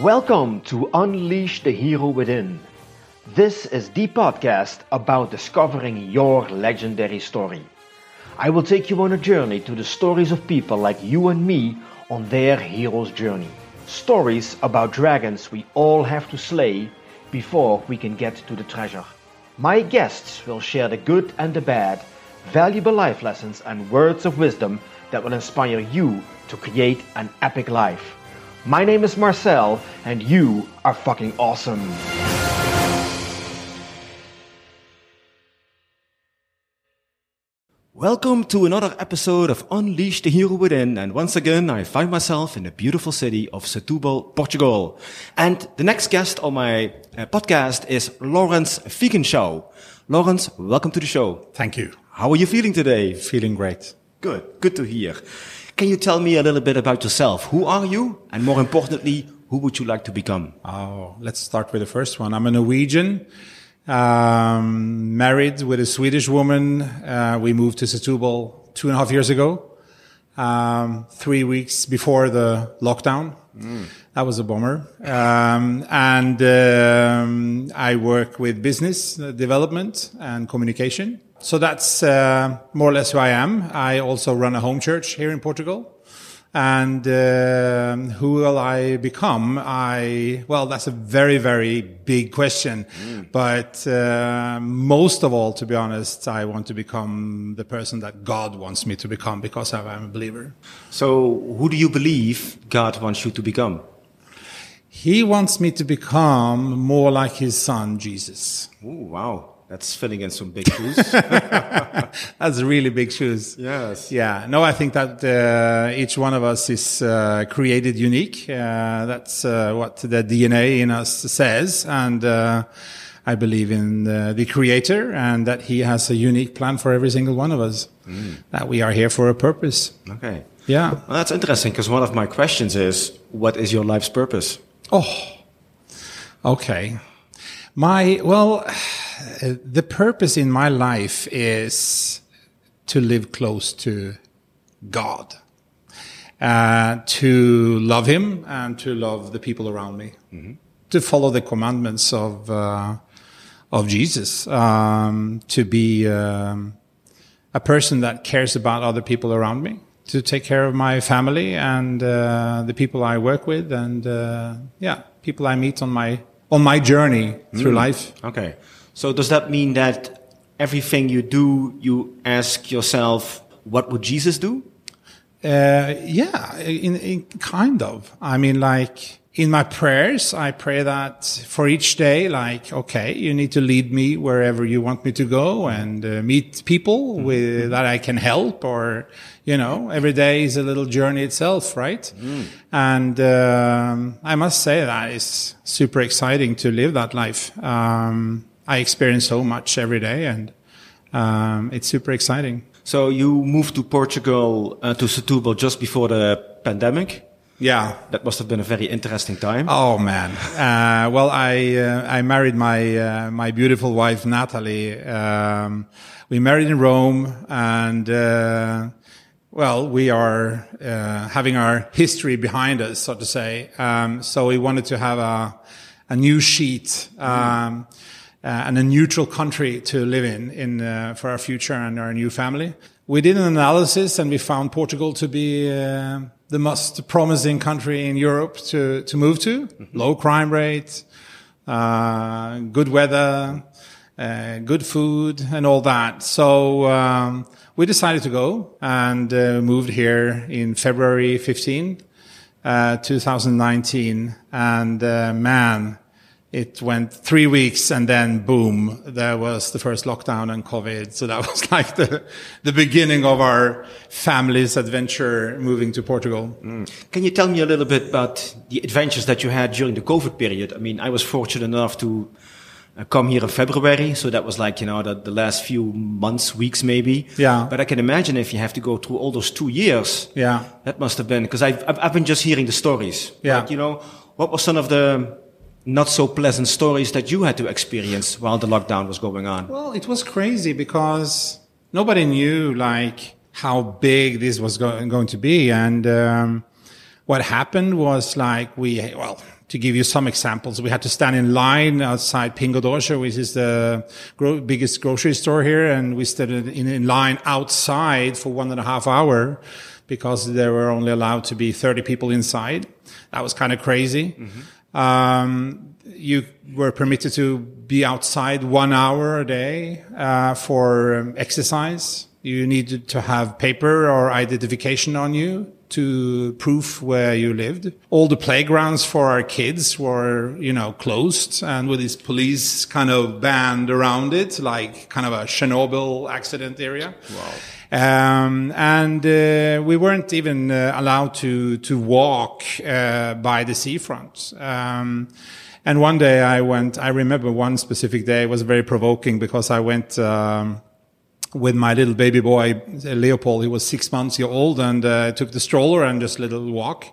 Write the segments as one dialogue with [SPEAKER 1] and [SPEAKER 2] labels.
[SPEAKER 1] Welcome to Unleash the Hero Within. This is the podcast about discovering your legendary story. I will take you on a journey to the stories of people like you and me on their hero's journey. Stories about dragons we all have to slay before we can get to the treasure. My guests will share the good and the bad, valuable life lessons and words of wisdom that will inspire you to create an epic life. My name is Marcel, and you are fucking awesome. Welcome to another episode of Unleash the Hero Within, and once again I find myself in the beautiful city of Setúbal, Portugal. And the next guest on my uh, podcast is Lawrence Figenschou. Lawrence, welcome to the show.
[SPEAKER 2] Thank you.
[SPEAKER 1] How are you feeling today?
[SPEAKER 2] Feeling great.
[SPEAKER 1] Good, good to hear. Can you tell me a little bit about yourself? Who are you? And more importantly, who would you like to become?
[SPEAKER 2] Oh, let's start with the first one. I'm a Norwegian um, married with a Swedish woman. Uh, we moved to Setúbal two and a half years ago, um, three weeks before the lockdown. Mm. That was a bummer. Um, and um, I work with business development and communication. So that's uh, more or less who I am. I also run a home church here in Portugal. And uh, who will I become? I well, that's a very very big question. Mm. But uh, most of all, to be honest, I want to become the person that God wants me to become because I'm a believer.
[SPEAKER 1] So, who do you believe God wants you to become?
[SPEAKER 2] He wants me to become more like His Son Jesus.
[SPEAKER 1] Oh wow! That's filling in some big shoes.
[SPEAKER 2] That's really big shoes.
[SPEAKER 1] Yes.
[SPEAKER 2] Yeah. No, I think that uh, each one of us is uh, created unique. Uh, that's uh, what the DNA in us says, and uh, I believe in the Creator, and that He has a unique plan for every single one of us. Mm. That we are here for a purpose.
[SPEAKER 1] Okay.
[SPEAKER 2] Yeah.
[SPEAKER 1] Well, that's interesting because one of my questions is, what is your life's purpose?
[SPEAKER 2] Oh. Okay. My well the purpose in my life is to live close to God, uh, to love Him and to love the people around me, mm-hmm. to follow the commandments of uh, of Jesus, um, to be um, a person that cares about other people around me, to take care of my family and uh, the people I work with, and uh, yeah, people I meet on my on my journey through mm. life.
[SPEAKER 1] Okay. So does that mean that everything you do, you ask yourself, what would Jesus do?
[SPEAKER 2] Uh, yeah, in, in, kind of. I mean, like in my prayers, I pray that for each day, like, okay, you need to lead me wherever you want me to go and uh, meet people with, mm-hmm. that I can help or, you know, every day is a little journey itself, right? Mm. And, um, I must say that it's super exciting to live that life. Um, I experience so much every day, and um, it's super exciting.
[SPEAKER 1] So you moved to Portugal uh, to Setúbal just before the pandemic.
[SPEAKER 2] Yeah,
[SPEAKER 1] that must have been a very interesting time.
[SPEAKER 2] Oh man! Uh, well, I uh, I married my uh, my beautiful wife Natalie. Um, we married in Rome, and uh, well, we are uh, having our history behind us, so to say. Um, so we wanted to have a a new sheet. Um, uh, and a neutral country to live in, in uh, for our future and our new family. We did an analysis and we found Portugal to be uh, the most promising country in Europe to, to move to. Mm-hmm. Low crime rate, uh, good weather, uh, good food, and all that. So um, we decided to go and uh, moved here in February 15, 2019. And man, it went three weeks and then boom, there was the first lockdown and COVID. So that was like the, the beginning of our family's adventure moving to Portugal. Mm.
[SPEAKER 1] Can you tell me a little bit about the adventures that you had during the COVID period? I mean, I was fortunate enough to uh, come here in February. So that was like, you know, the, the last few months, weeks maybe.
[SPEAKER 2] Yeah.
[SPEAKER 1] But I can imagine if you have to go through all those two years.
[SPEAKER 2] Yeah.
[SPEAKER 1] That must have been, because I've, I've, I've been just hearing the stories.
[SPEAKER 2] Yeah.
[SPEAKER 1] But, you know, what was some of the, not so pleasant stories that you had to experience while the lockdown was going on?
[SPEAKER 2] Well, it was crazy because nobody knew like how big this was go- going to be, and um, what happened was like we well to give you some examples, we had to stand in line outside Pingo Doce, which is the gro- biggest grocery store here, and we stood in, in line outside for one and a half hour because there were only allowed to be 30 people inside. That was kind of crazy. Mm-hmm. Um, you were permitted to be outside one hour a day uh, for um, exercise. You needed to have paper or identification on you to prove where you lived. All the playgrounds for our kids were, you know, closed and with this police kind of band around it, like kind of a Chernobyl accident area.
[SPEAKER 1] Wow.
[SPEAKER 2] Um, and uh, we weren't even uh, allowed to to walk uh, by the seafront. Um, and one day I went. I remember one specific day was very provoking because I went. Um, with my little baby boy Leopold. He was six months old, and uh, took the stroller and just a little walk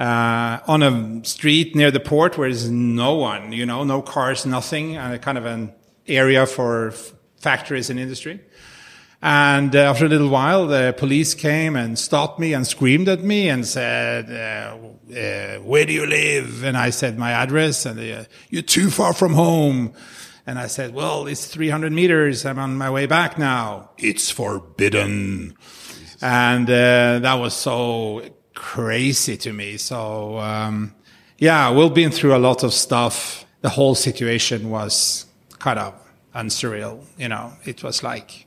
[SPEAKER 2] uh, on a street near the port where there's no one, you know, no cars, nothing, uh, kind of an area for factories and industry. And uh, after a little while, the police came and stopped me and screamed at me and said, uh, uh, "Where do you live?" And I said my address, and they, "You're too far from home." And I said, well, it's 300 meters. I'm on my way back now. It's forbidden. And uh, that was so crazy to me. So, um, yeah, we've been through a lot of stuff. The whole situation was kind of unsurreal. You know, it was like,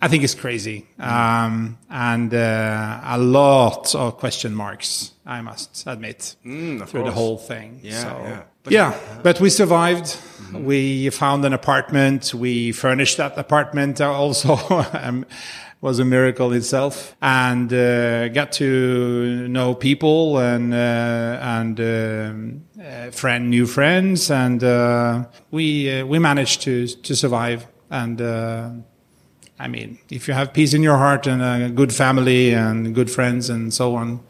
[SPEAKER 2] I think it's crazy. Um, and uh, a lot of question marks, I must admit,
[SPEAKER 1] mm,
[SPEAKER 2] through
[SPEAKER 1] course.
[SPEAKER 2] the whole thing.
[SPEAKER 1] Yeah,
[SPEAKER 2] so,
[SPEAKER 1] yeah.
[SPEAKER 2] But yeah, but we survived. Mm-hmm. We found an apartment. We furnished that apartment also. um, was a miracle itself and uh, got to know people and uh, and um, uh, friend new friends and uh, we uh, we managed to to survive and uh, I mean if you have peace in your heart and a good family and good friends and so on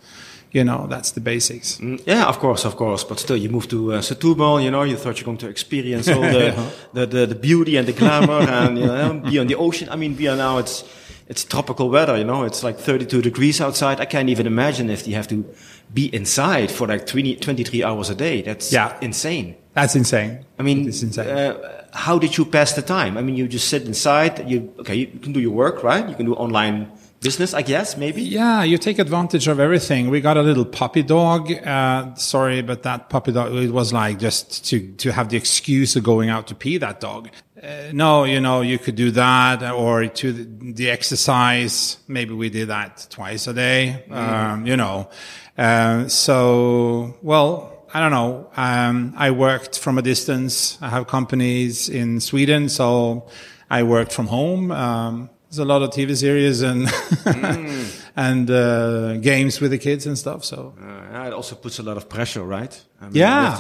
[SPEAKER 2] you know, that's the basics.
[SPEAKER 1] Mm, yeah, of course, of course. But still, you moved to uh, Setúbal, you know, you thought you're going to experience all the, the, the, the, beauty and the glamour and, you know, be on the ocean. I mean, we are now, it's, it's tropical weather, you know, it's like 32 degrees outside. I can't even imagine if you have to be inside for like 20, 23 hours a day. That's
[SPEAKER 2] yeah.
[SPEAKER 1] insane.
[SPEAKER 2] That's insane.
[SPEAKER 1] I mean,
[SPEAKER 2] it's insane.
[SPEAKER 1] Uh, how did you pass the time? I mean, you just sit inside, you, okay, you can do your work, right? You can do online business, I guess, maybe?
[SPEAKER 2] Yeah, you take advantage of everything. We got a little puppy dog. Uh, sorry, but that puppy dog, it was like just to, to have the excuse of going out to pee that dog. Uh, no, you know, you could do that or to the, the exercise. Maybe we did that twice a day. Mm. Um, you know, uh, so, well, I don't know. Um, I worked from a distance. I have companies in Sweden, so I worked from home. Um, there's a lot of TV series and mm. and uh, games with the kids and stuff. So
[SPEAKER 1] uh, it also puts a lot of pressure, right?
[SPEAKER 2] I mean, yeah,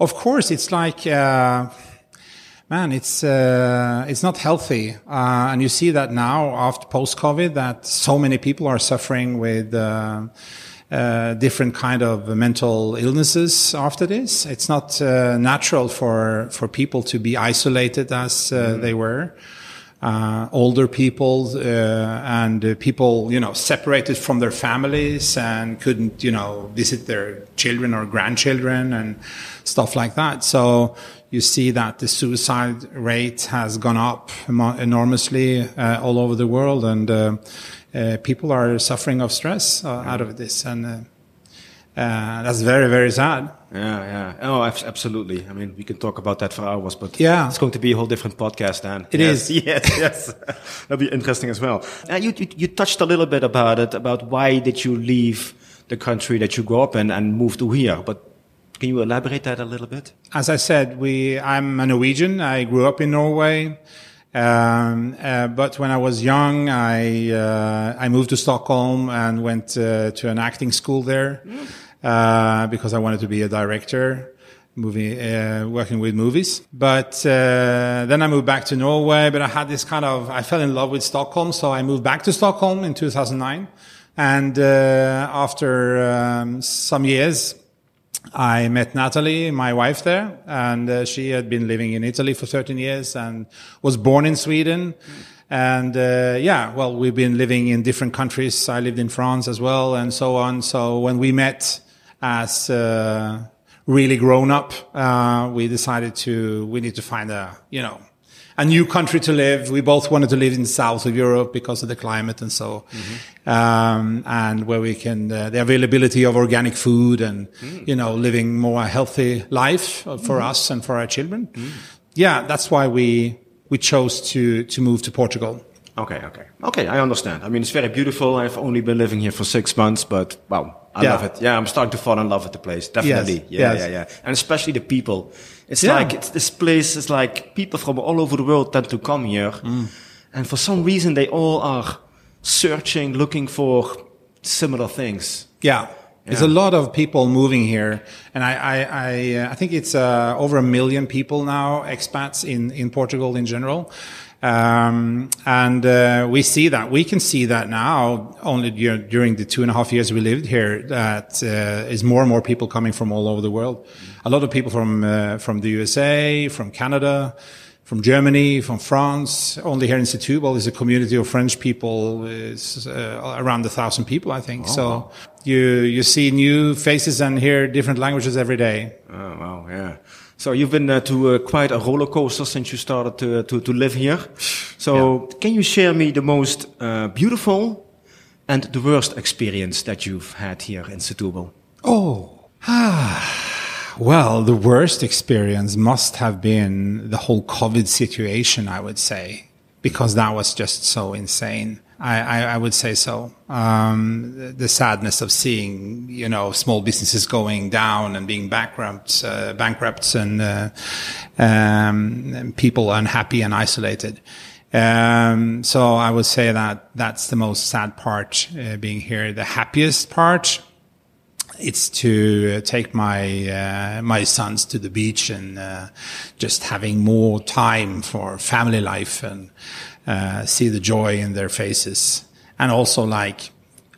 [SPEAKER 2] Of course, it's like. Uh, man, it's uh, it's not healthy, uh, and you see that now after post COVID that so many people are suffering with uh, uh different kind of mental illnesses after this. It's not uh, natural for for people to be isolated as uh, mm. they were uh, older people uh, and uh, people, you know, separated from their families and couldn't, you know, visit their children or grandchildren and stuff like that. So you see that the suicide rate has gone up enormously uh, all over the world, and uh, Uh, people are suffering of stress uh, out of this, and uh, that's very, very sad.
[SPEAKER 1] Yeah, yeah. Oh, absolutely. I mean, we can talk about that for hours, but
[SPEAKER 2] yeah,
[SPEAKER 1] it's going to be a whole different podcast then.
[SPEAKER 2] It
[SPEAKER 1] yes,
[SPEAKER 2] is.
[SPEAKER 1] Yes, yes. That'll be interesting as well. Uh, you, you, you touched a little bit about it, about why did you leave the country that you grew up in and move to here, but can you elaborate that a little bit?
[SPEAKER 2] As I said, we, I'm a Norwegian. I grew up in Norway. Um, uh, but when I was young, I, uh, I moved to Stockholm and went uh, to an acting school there. Uh, because I wanted to be a director, movie, uh, working with movies. But uh, then I moved back to Norway. But I had this kind of, I fell in love with Stockholm, so I moved back to Stockholm in 2009. And uh, after um, some years, I met Natalie, my wife there, and uh, she had been living in Italy for 13 years and was born in Sweden. And uh, yeah, well, we've been living in different countries. I lived in France as well, and so on. So when we met, as uh, really grown up. Uh, we decided to, we need to find a, you know, a new country to live. We both wanted to live in the south of Europe because of the climate and so, mm-hmm. um, and where we can, uh, the availability of organic food and, mm. you know, living more healthy life for mm. us and for our children. Mm. Yeah, that's why we, we chose to, to move to Portugal.
[SPEAKER 1] Okay, okay. Okay, I understand. I mean, it's very beautiful. I've only been living here for six months, but wow, I yeah. love it. Yeah, I'm starting to fall in love with the place. Definitely. Yes. Yeah, yes. yeah, yeah. And especially the people. It's yeah. like, it's, this place is like people from all over the world tend to come here. Mm. And for some reason, they all are searching, looking for similar things.
[SPEAKER 2] Yeah. There's a lot of people moving here, and I I I, uh, I think it's uh, over a million people now expats in in Portugal in general. Um, and uh, we see that we can see that now only during the two and a half years we lived here that uh, is more and more people coming from all over the world. A lot of people from uh, from the USA, from Canada, from Germany, from France. Only here in Setúbal is a community of French people. It's uh, around a thousand people, I think. Oh, so wow. you you see new faces and hear different languages every day.
[SPEAKER 1] Oh wow, yeah. So you've been uh, to uh, quite a roller coaster since you started to, uh, to, to live here. So yeah. can you share me the most uh, beautiful and the worst experience that you've had here in Setúbal?
[SPEAKER 2] Oh, well, the worst experience must have been the whole COVID situation, I would say, because that was just so insane. I, I, I would say so. Um, the, the, sadness of seeing, you know, small businesses going down and being bankrupt, uh, bankrupts and, uh, um, and people unhappy and isolated. Um, so I would say that that's the most sad part, uh, being here. The happiest part, it's to take my uh, my sons to the beach and uh, just having more time for family life and uh, see the joy in their faces. And also like,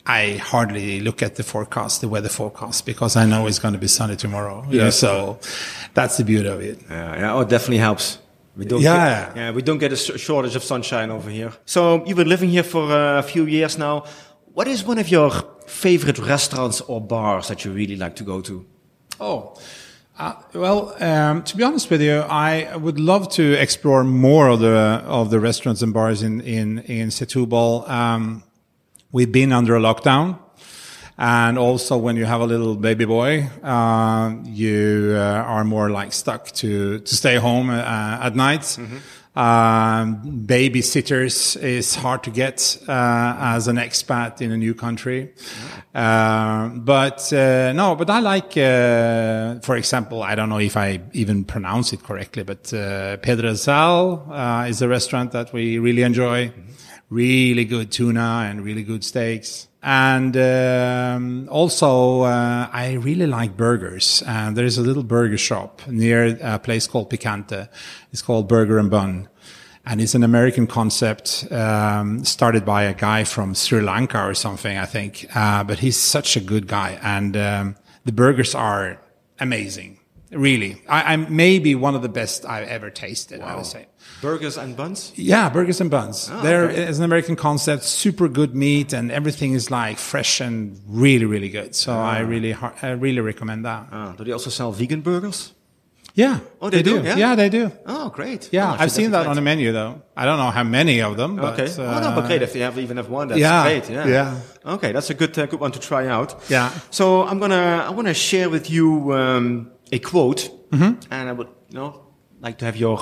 [SPEAKER 2] I hardly look at the forecast, the weather forecast, because I know it's going to be sunny tomorrow. Yeah. Know, so that's the beauty of it.
[SPEAKER 1] Yeah. Yeah. Oh, it definitely helps. We don't yeah. Get, yeah. We don't get a shortage of sunshine over here. So you've been living here for a few years now. What is one of your favorite restaurants or bars that you really like to go to?
[SPEAKER 2] Oh, uh, well, um, to be honest with you, I would love to explore more of the of the restaurants and bars in in in Setúbal. Um, we've been under a lockdown, and also when you have a little baby boy, uh, you uh, are more like stuck to to stay home uh, at night. Mm-hmm. Um, babysitters is hard to get uh, as an expat in a new country. Uh, but uh, no, but I like, uh, for example, I don't know if I even pronounce it correctly, but uh, Pedregal uh, is a restaurant that we really enjoy. Mm-hmm. Really good tuna and really good steaks. And um, also, uh, I really like burgers. And there is a little burger shop near a place called Picante. It's called Burger and Bun. And it's an American concept um, started by a guy from Sri Lanka or something, I think. Uh, but he's such a good guy. And um, the burgers are amazing. Really. I, am maybe one of the best I've ever tasted, wow. I would say.
[SPEAKER 1] Burgers and buns?
[SPEAKER 2] Yeah, burgers and buns. Oh, there okay. is an American concept, super good meat, and everything is like fresh and really, really good. So oh. I really, I really recommend that.
[SPEAKER 1] Oh, do they also sell vegan burgers?
[SPEAKER 2] Yeah.
[SPEAKER 1] Oh, they, they do?
[SPEAKER 2] do. Yeah? yeah? they do.
[SPEAKER 1] Oh, great.
[SPEAKER 2] Yeah,
[SPEAKER 1] oh,
[SPEAKER 2] I've seen that on the menu though. I don't know how many of them. But,
[SPEAKER 1] okay. Uh, oh no, but great. If you have even have one, that's yeah, great. Yeah. Yeah. Okay, that's a good, uh, good one to try out.
[SPEAKER 2] Yeah.
[SPEAKER 1] So I'm gonna, I wanna share with you um, a quote, mm-hmm. and I would, you know, like to have your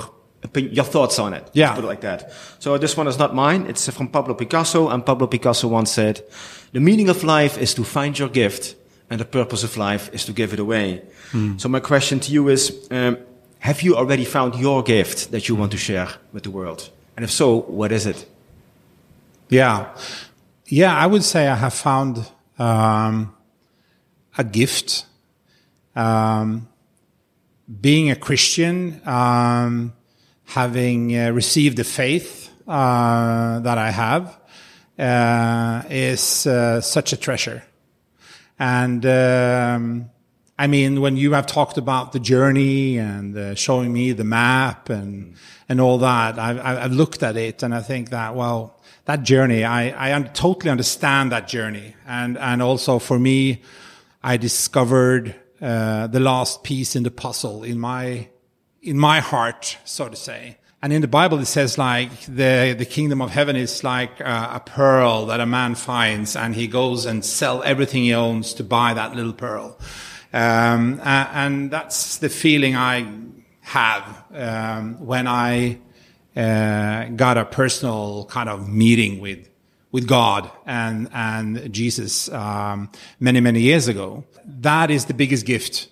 [SPEAKER 1] your thoughts on it.
[SPEAKER 2] Yeah.
[SPEAKER 1] put it like that. So this one is not mine. It's from Pablo Picasso. And Pablo Picasso once said, the meaning of life is to find your gift and the purpose of life is to give it away. Mm. So my question to you is, um, have you already found your gift that you want to share with the world? And if so, what is it?
[SPEAKER 2] Yeah. Yeah, I would say I have found um, a gift. Um, being a Christian, um, having uh, received the faith uh, that I have uh, is such a treasure. And um, I mean, when you have talked about the journey and uh, showing me the map and and all that, I've, I've, looked at it and I think that well, that journey, I I totally understand that journey, and and also for me, I discovered uh, the last piece in the puzzle in my in my heart, so to say. And in the Bible, it says like the, the kingdom of heaven is like a, a pearl that a man finds and he goes and sell everything he owns to buy that little pearl. Um, and that's the feeling I have um, when I uh, got a personal kind of meeting with with God and and Jesus um, many many years ago. That is the biggest gift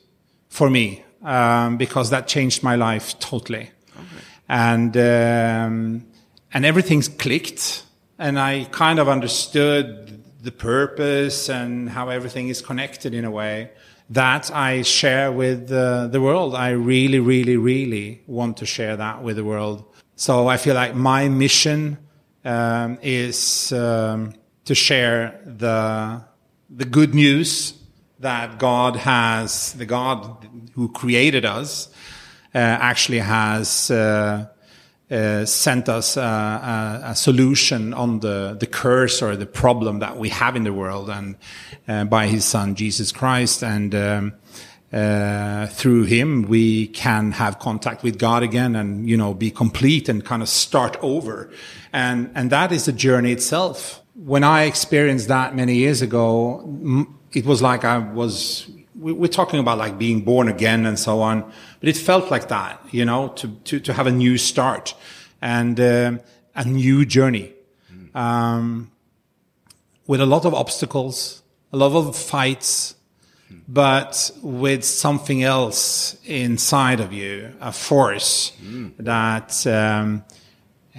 [SPEAKER 2] for me um, because that changed my life totally, okay. and um, and everything's clicked, and I kind of understood the purpose and how everything is connected in a way that I share with uh, the world. I really, really, really want to share that with the world. So I feel like my mission um, is um, to share the the good news that God has, the God who created us, uh, actually has uh, uh, sent us a, a, a, solution on the, the curse or the problem that we have in the world, and uh, by His Son Jesus Christ, and um, uh, through Him we can have contact with God again, and you know be complete and kind of start over, and and that is the journey itself. When I experienced that many years ago, it was like I was we're talking about like being born again and so on, but it felt like that, you know, to, to, to have a new start and uh, a new journey. Um, with a lot of obstacles, a lot of fights, but with something else inside of you, a force mm. that um,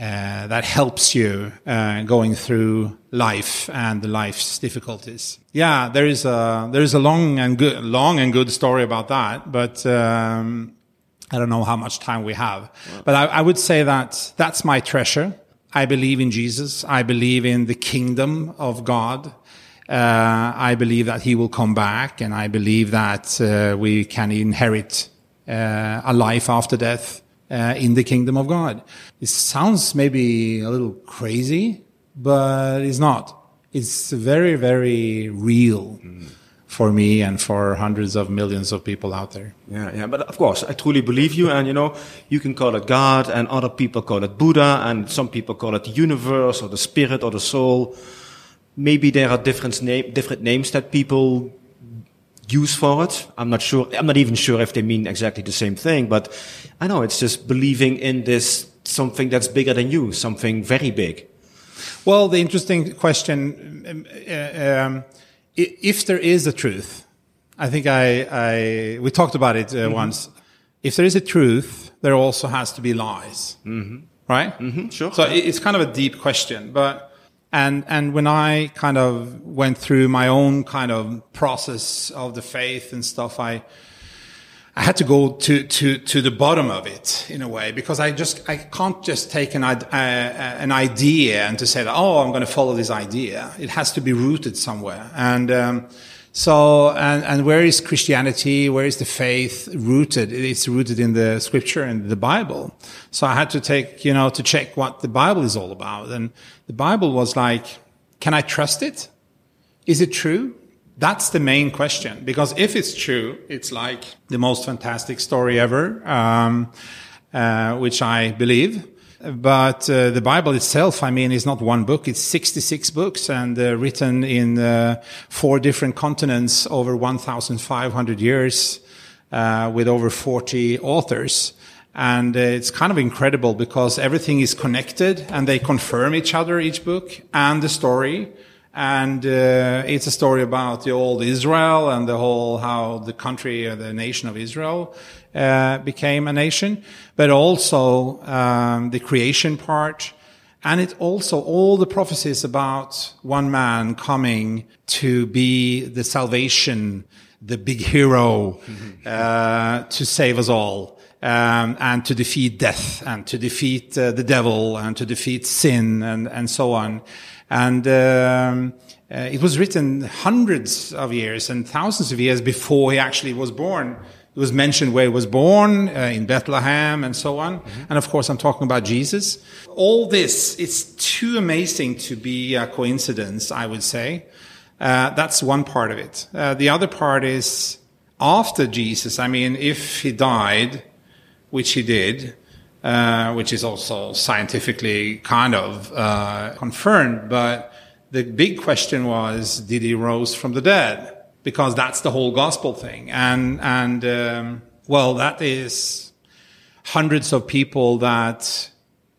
[SPEAKER 2] uh, that helps you uh, going through life and life's difficulties. Yeah, there is a there is a long and good long and good story about that, but um, I don't know how much time we have. But I, I, would say that that's my treasure. I believe in Jesus. I believe in the kingdom of God. Uh, I believe that He will come back, and I believe that uh, we can inherit uh, a life after death uh, in the kingdom of God. It sounds maybe a little crazy, but it's not. It's very, very real. Mm. For me and for hundreds of millions of people out there.
[SPEAKER 1] Yeah, yeah, but of course, I truly believe you, and you know, you can call it God, and other people call it Buddha, and some people call it the universe, or the spirit, or the soul. Maybe there are different, na- different names that people use for it. I'm not sure. I'm not even sure if they mean exactly the same thing, but I know it's just believing in this something that's bigger than you, something very big.
[SPEAKER 2] Well, the interesting question, um, uh, um, if there is a truth, I think I, I we talked about it uh, mm -hmm. once. If there is a truth, there also has to be lies, mm -hmm. right?
[SPEAKER 1] Mm -hmm. Sure.
[SPEAKER 2] So it's kind of a deep question, but and, and when I kind of went through my own kind of process of the faith and stuff, I, I had to go to, to, to the bottom of it in a way because I just, I can't just take an, uh, an idea and to say that, oh, I'm going to follow this idea. It has to be rooted somewhere. And, um, so, and, and where is Christianity? Where is the faith rooted? It's rooted in the scripture and the Bible. So I had to take, you know, to check what the Bible is all about. And the Bible was like, can I trust it? Is it true? That's the main question. Because if it's true, it's like the most fantastic story ever, um, uh, which I believe. But uh, the Bible itself, I mean, is not one book. It's 66 books and uh, written in uh, four different continents over 1,500 years uh, with over 40 authors. And uh, it's kind of incredible because everything is connected and they confirm each other, each book and the story. And uh, it's a story about the old Israel and the whole how the country, or the nation of Israel uh, became a nation, but also um, the creation part. And it also all the prophecies about one man coming to be the salvation, the big hero, uh, to save us all. Um, and to defeat death and to defeat uh, the devil and to defeat sin and, and so on. And um, uh, it was written hundreds of years and thousands of years before he actually was born. It was mentioned where he was born, uh, in Bethlehem and so on. Mm-hmm. And of course, I'm talking about Jesus. All this, it's too amazing to be a coincidence, I would say. Uh, that's one part of it. Uh, the other part is, after Jesus, I mean, if he died, which he did, uh, which is also scientifically kind of uh, confirmed, but the big question was, did he rose from the dead? Because that's the whole gospel thing, and and um, well, that is hundreds of people that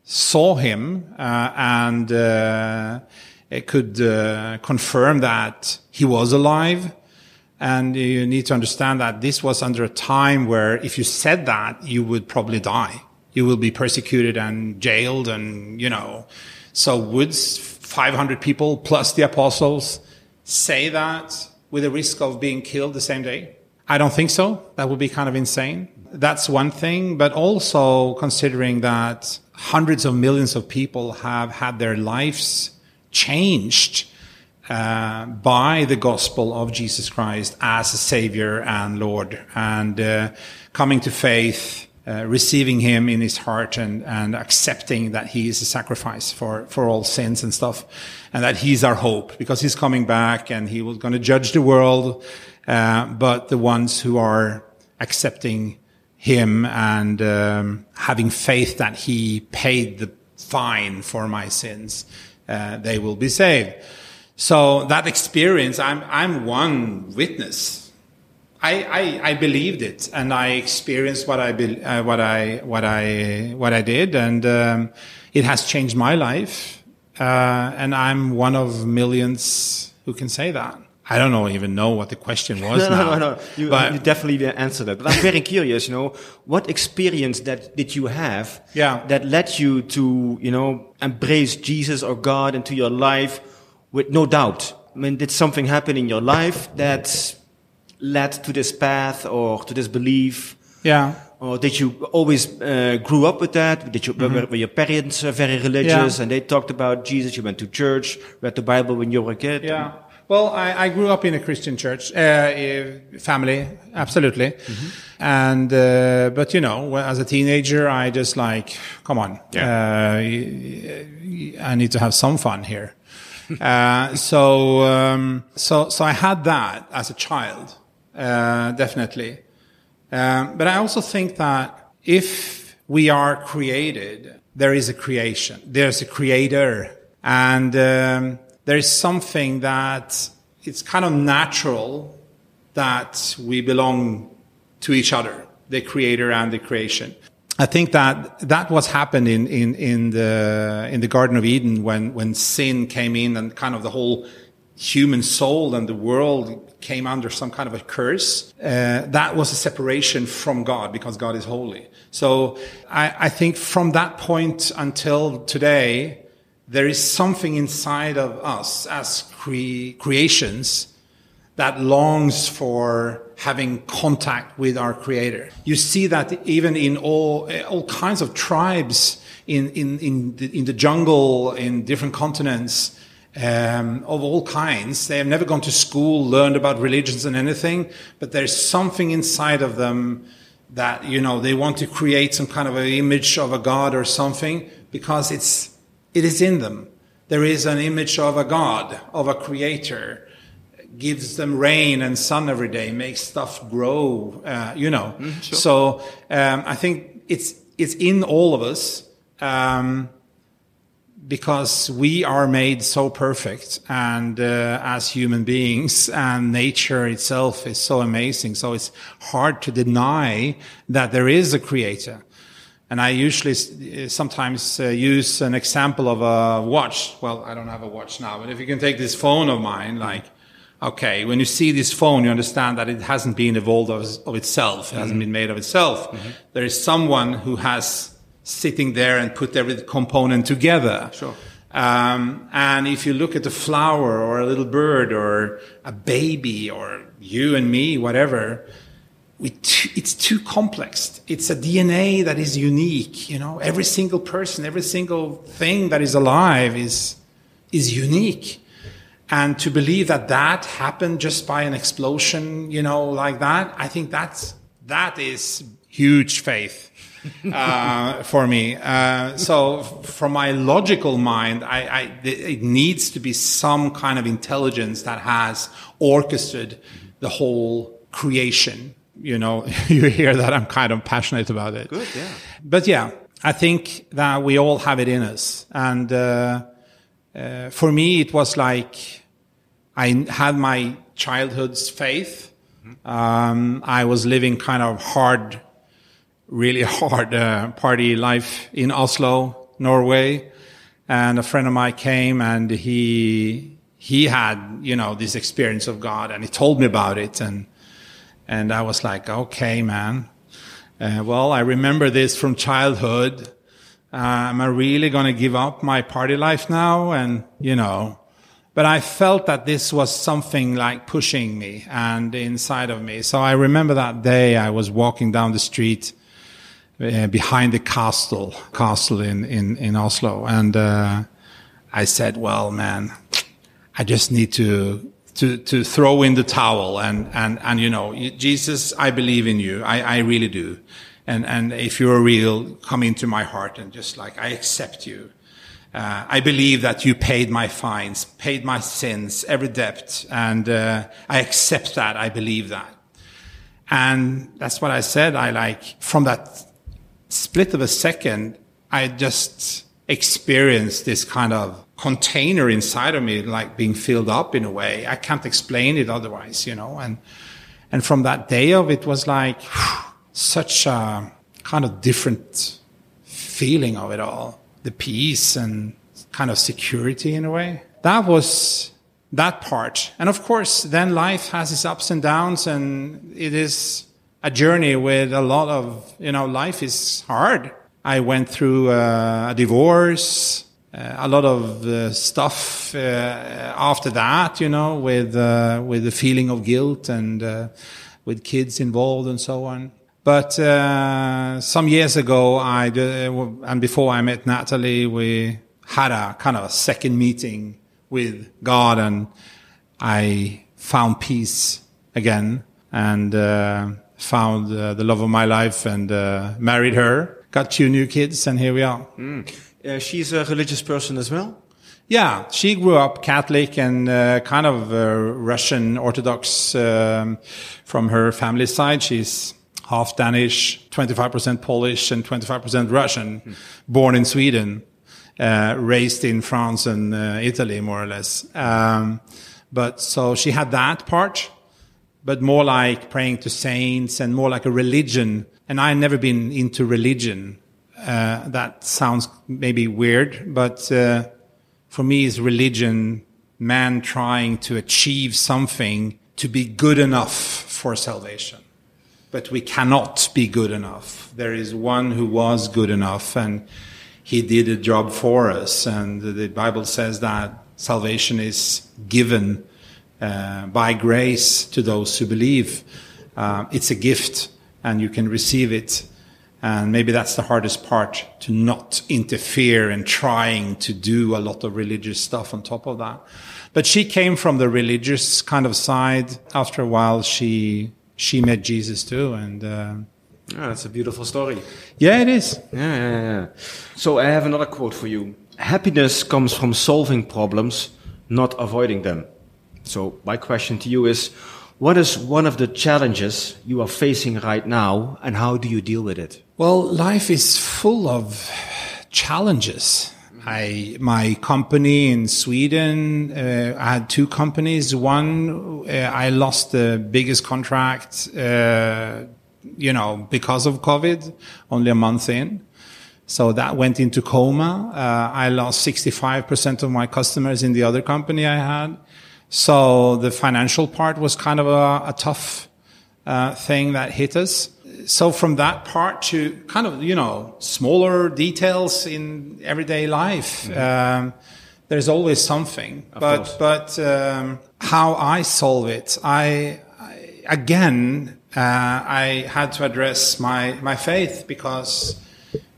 [SPEAKER 2] saw him uh, and uh, it could uh, confirm that he was alive. And you need to understand that this was under a time where if you said that, you would probably die. You will be persecuted and jailed and, you know. So would 500 people plus the apostles say that with a risk of being killed the same day? I don't think so. That would be kind of insane. That's one thing. But also considering that hundreds of millions of people have had their lives changed uh, by the gospel of Jesus Christ as a Savior and Lord, and uh, coming to faith, uh, receiving Him in his heart, and, and accepting that He is a sacrifice for, for all sins and stuff, and that He's our hope because He's coming back and He was going to judge the world. Uh, but the ones who are accepting Him and um, having faith that He paid the fine for my sins uh, they will be saved. So that experience, I'm, I'm one witness. I, I, I believed it and I experienced what I, be, uh, what I, what I, what I did and, um, it has changed my life. Uh, and I'm one of millions who can say that. I don't know, even know what the question was.
[SPEAKER 1] no,
[SPEAKER 2] now,
[SPEAKER 1] no, no, no. You,
[SPEAKER 2] but,
[SPEAKER 1] you definitely answered it. But I'm very curious, you know, what experience that did you have
[SPEAKER 2] Yeah.
[SPEAKER 1] that led you to, you know, embrace Jesus or God into your life with no doubt? I mean, did something happen in your life that led to this path or to this belief?
[SPEAKER 2] yeah.
[SPEAKER 1] Or did you always uh, grew up with that? Did you were, were your parents uh, very religious
[SPEAKER 2] Mm-hmm. Yeah.
[SPEAKER 1] and they talked about Jesus? You went to church, read the Bible when you were a kid.
[SPEAKER 2] Yeah. Well, I, I grew up in a Christian church uh, uh, family, absolutely, and uh, but you know, as a teenager, I just like, come on, uh, y- y- I need to have some fun here. uh, so, um, so, so I had that as a child, uh, definitely. Um, but I also think that if we are created, there is a creation. There's a creator. And um, there is something that it's kind of natural that we belong to each other, the creator and the creation. I think that that was happened in, in, in the in the Garden of Eden when when sin came in and kind of the whole human soul and the world came under some kind of a curse. Uh, that was a separation from God because God is holy. So I, I think from that point until today, there is something inside of us as cre- creations that longs for having contact with our creator. You see that even in all, all kinds of tribes in, in, in, the, in the jungle, in different continents, um, of all kinds. They have never gone to school, learned about religions and anything, but there's something inside of them that, you know, they want to create some kind of an image of a God or something because it's, it is in them. There is an image of a God, of a creator gives them rain and sun every day, makes stuff grow, uh, you know. So um, I think it's it's in all of us um, because we are made so perfect, and uh, as human beings, and nature itself is so amazing. So it's hard to deny that there is a creator. And I usually sometimes uh, use an example of a watch. Well, I don't have a watch now, but if you can take this phone of mine, like, okay, when you see this phone, you understand that it hasn't been evolved of, of itself. It hasn't been made of itself. There is someone who has sitting there and put every component together.
[SPEAKER 1] Sure.
[SPEAKER 2] Um, and if you look at a flower or a little bird or a baby or you and me, whatever, we t- it's too complex. It's a DNA that is unique. You know, every single person, every single thing that is alive is is unique. And to believe that that happened just by an explosion, you know, like that, I think that's that is huge faith uh, for me. Uh, so, from my logical mind, I, I, it needs to be some kind of intelligence that has orchestrated the whole creation. You know, you hear that I'm kind of passionate about it.
[SPEAKER 1] Good, yeah.
[SPEAKER 2] But yeah, I think that we all have it in us. And uh, uh, for me, it was like I had my childhood's faith. Um, I was living kind of hard, really hard uh, party life in Oslo, Norway. And a friend of mine came and he he had you know this experience of God and he told me about it. And and I was like okay man. Uh, well I remember this from childhood. Uh, am I really going to give up my party life now? And you know but I felt that this was something like pushing me and inside of me. So I remember that day I was walking down the street uh, behind the castle castle in in in Oslo. And uh, I said well man I just need to to to throw in the towel and and and you know Jesus I believe in you. I I really do. And and if you're real come into my heart and just like I accept you. Uh, I believe that you paid my fines paid my sins every debt and uh, I accept that. I believe that. And that's what I said. I like from that split of a second I just experienced this kind of container inside of me, like being filled up in a way. I can't explain it otherwise, you know. And and from that day of, it was like such a kind of different feeling of it all, the peace and kind of security in a way. That was that part. And of course, then life has its ups and downs, and it is a journey with a lot of, you know, life is hard. I went through uh, a divorce uh, a lot of uh, stuff uh, after that, you know, with uh, with the feeling of guilt and uh, with kids involved and so on. But some years ago, I and before I met Natalie, we had a kind of a second meeting with God, and I found peace again and found the love of my life and married her. Got two new kids, and here we are.
[SPEAKER 1] Mm. Uh, she's a religious person as well.
[SPEAKER 2] Yeah, she grew up Catholic and uh, kind of uh, Russian Orthodox um, from her family side. She's half Danish, 25% Polish, and 25% Russian, mm. born in Sweden, uh, raised in France and uh, Italy, more or less. Um, but so she had that part, but more like praying to saints and more like a religion. And I've never been into religion. Uh, that sounds maybe weird, but uh, for me, is religion man trying to achieve something to be good enough for salvation. But we cannot be good enough. There is one who was good enough, and he did a job for us. And the Bible says that salvation is given uh, by grace to those who believe. Uh, it's a gift, and you can receive it and maybe that's the hardest part to not interfere in trying to do a lot of religious stuff on top of that. But she came from the religious kind of side. After a while, she she met Jesus too, and uh,
[SPEAKER 1] yeah, that's a beautiful story.
[SPEAKER 2] Yeah, it is.
[SPEAKER 1] Yeah, yeah, yeah. So I have another quote for you. Happiness comes from solving problems, not avoiding them. So my question to you is, what is one of the challenges you are facing right now, and how do you deal with it?
[SPEAKER 2] Well, life is full of challenges. I, my company in Sweden, uh, I had two companies. One, uh, I lost the biggest contract, uh, you know, because of COVID, only a month in. So that went into coma. Uh, I lost 65% of my customers in the other company I had. So the financial part was kind of a, a tough uh, thing that hit us so from that part to kind of you know smaller details in everyday life mm-hmm. um, there's always something of but course. but um, how i solve it i, I again uh, i had to address my my faith because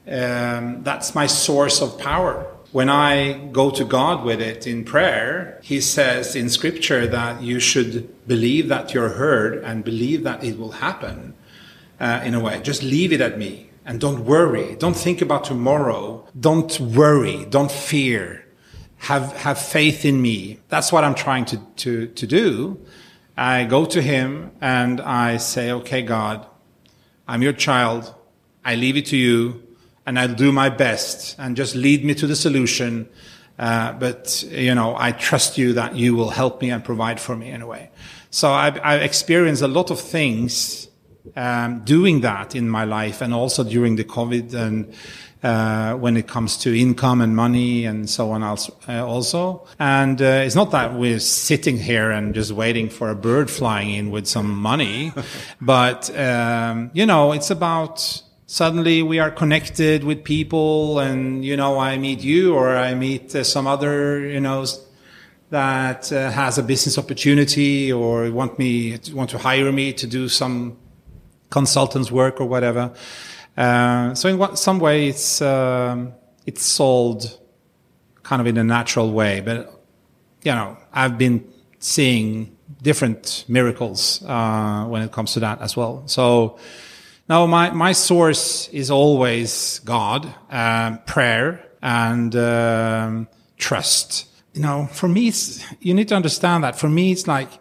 [SPEAKER 2] um, that's my source of power when I go to God with it in prayer, He says in Scripture that you should believe that you're heard and believe that it will happen uh, in a way. Just leave it at me and don't worry. Don't think about tomorrow. Don't worry. Don't fear. Have, have faith in me. That's what I'm trying to, to, to do. I go to Him and I say, okay, God, I'm your child. I leave it to you and I'll do my best and just lead me to the solution. Uh, but, you know, I trust you that you will help me and provide for me in a way. So I've, I've experienced a lot of things um, doing that in my life and also during the COVID and uh, when it comes to income and money and so on else, uh, also. And uh, it's not that we're sitting here and just waiting for a bird flying in with some money, but um, you know, it's about suddenly we are connected with people, and you know, I meet you or I meet uh, some other, you know. That uh, has a business opportunity, or want me want to hire me to do some consultants work or whatever. Uh, so in what, some way, it's um, it's sold kind of in a natural way. But you know, I've been seeing different miracles uh, when it comes to that as well. So now my my source is always God, um, prayer, and um, trust. You know, for me, you need to understand that. For me, it's like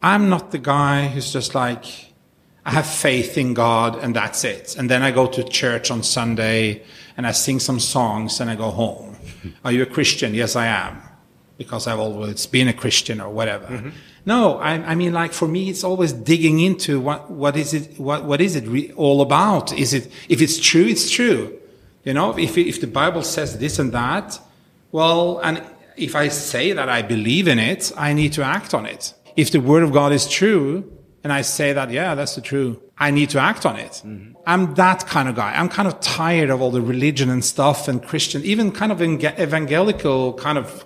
[SPEAKER 2] I'm not the guy who's just like I have faith in God and that's it. And then I go to church on Sunday and I sing some songs and I go home. Are you a Christian? Yes, I am. Because I've always been a Christian or whatever. Mm-hmm. No, I, I, mean, like for me, it's always digging into what, what is it, what, what is it re- all about? Is it, if it's true, it's true. You know, if, if the Bible says this and that, well, and if I say that I believe in it, I need to act on it. If the word of God is true, and I say that, yeah, that's the truth. I need to act on it. Mm-hmm. I'm that kind of guy. I'm kind of tired of all the religion and stuff and Christian, even kind of evangelical kind of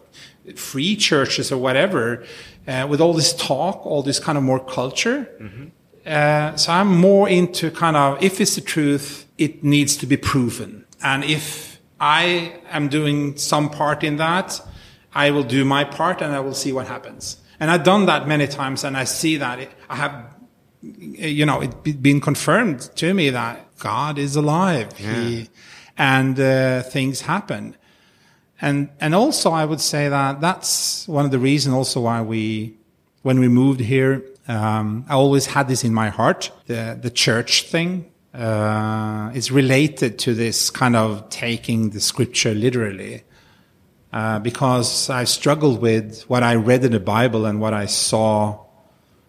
[SPEAKER 2] free churches or whatever, uh, with all this talk, all this kind of more culture. Mm-hmm. Uh, so I'm more into kind of, if it's the truth, it needs to be proven. And if I am doing some part in that, I will do my part and I will see what happens. And I've done that many times and I see that it, I have, you know, it been confirmed to me that God is alive. Yeah. He, and uh, things happen. And, and also I would say that that's one of the reasons also why we, when we moved here, um, I always had this in my heart, the, the church thing. Uh, is related to this kind of taking the scripture literally. Uh, because I struggled with what I read in the Bible and what I saw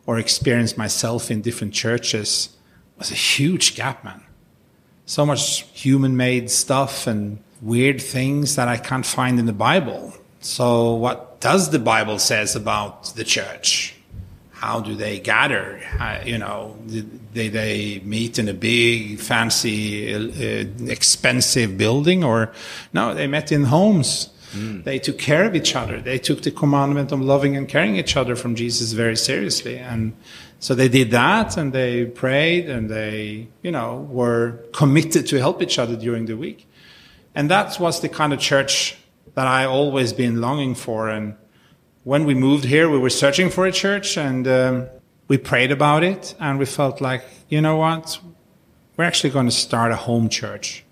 [SPEAKER 2] or experienced myself in different churches was a huge gap, man. So much human made stuff and weird things that I can't find in the Bible. So what does the Bible says about the church? How do they gather? How, you know, they, they meet in a big, fancy, uh, expensive building or no, they met in homes Mm. They took care of each other. They took the commandment of loving and caring each other from Jesus very seriously. And so they did that and they prayed and they, you know, were committed to help each other during the week. And that was the kind of church that I always been longing for. And when we moved here, we were searching for a church and um, we prayed about it and we felt like, you know what? We're actually going to start a home church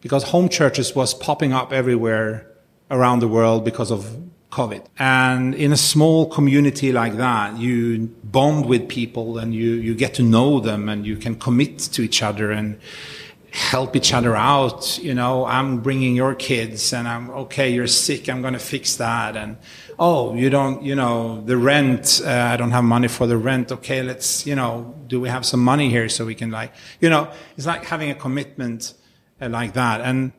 [SPEAKER 2] because home churches was popping up everywhere around the world because of COVID. And in a small community like that, you bond with people and you, you get to know them and you can commit to each other and help each other out. You know, I'm bringing your kids and I'm okay, you're sick, I'm going to fix that. And oh, you don't, you know, the rent, uh, I don't have money for the rent. Okay, let's, you know, do we have some money here so we can like, you know, it's like having a commitment uh, like that. And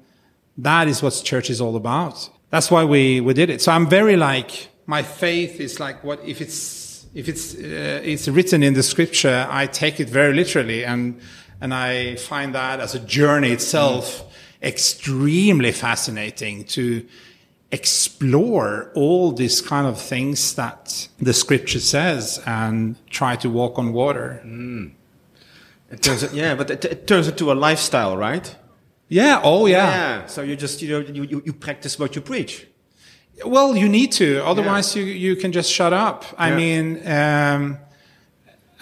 [SPEAKER 2] that is what church is all about that's why we, we did it. So I'm very like, my faith is like what, if it's, if it's, uh, it's written in the scripture, I take it very literally and, and I find that as a journey itself mm. extremely fascinating to explore all these kind of things that the scripture says and try to walk on water.
[SPEAKER 1] Mm. It turns, yeah, but it, it turns into a lifestyle, right?
[SPEAKER 2] Yeah. Oh, yeah.
[SPEAKER 1] Yeah. So you just you know you, you, you practice what you preach.
[SPEAKER 2] Well, you need to. Otherwise, yeah. you you can just shut up. I yeah. mean, um,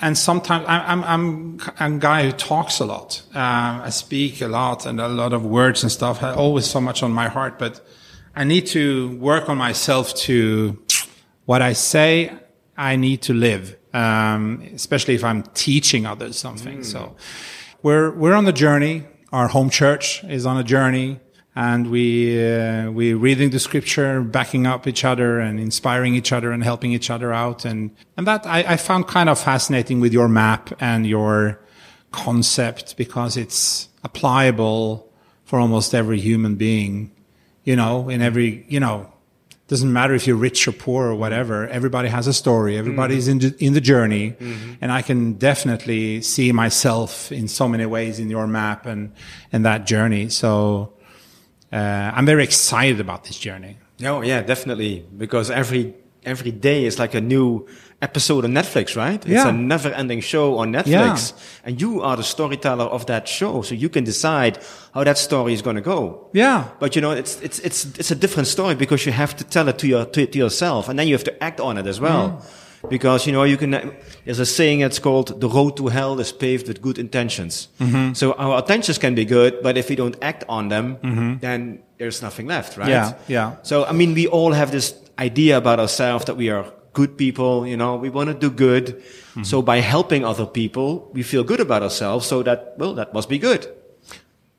[SPEAKER 2] and sometimes I'm I'm I'm a guy who talks a lot. Uh, I speak a lot and a lot of words and stuff. I always so much on my heart, but I need to work on myself to what I say. I need to live. um, especially if I'm teaching others something. So we're we're on the journey. Our home church is on a journey, and we uh, we're reading the scripture, backing up each other, and inspiring each other, and helping each other out. And and that I, I found kind of fascinating with your map and your concept because it's applicable for almost every human being. You know, in every you know doesn't matter if you're rich or poor or whatever. Everybody has a story. Everybody's in, the, in the journey. And I can definitely see myself in so many ways in your map and, and that journey. So, uh, I'm very excited about this journey.
[SPEAKER 1] Oh yeah, definitely. Because every every day is like a new episode on Netflix, right? It's
[SPEAKER 2] Yeah.
[SPEAKER 1] a never-ending show on Netflix, and you are the storyteller of that show, so you can decide how that story is going to go.
[SPEAKER 2] Yeah.
[SPEAKER 1] But you know, it's it's it's it's a different story because you have to tell it to your to, to yourself, and then you have to act on it as well. Because you know, you can. There's a saying it's called "the road to hell is paved with good intentions." So our intentions can be good, but if we don't act on them, then there's nothing left, right?
[SPEAKER 2] Yeah, yeah.
[SPEAKER 1] So I mean, we all have this idea about ourselves that we are good people. You know, we want to do good. So by helping other people, we feel good about ourselves. So that well, that must be good.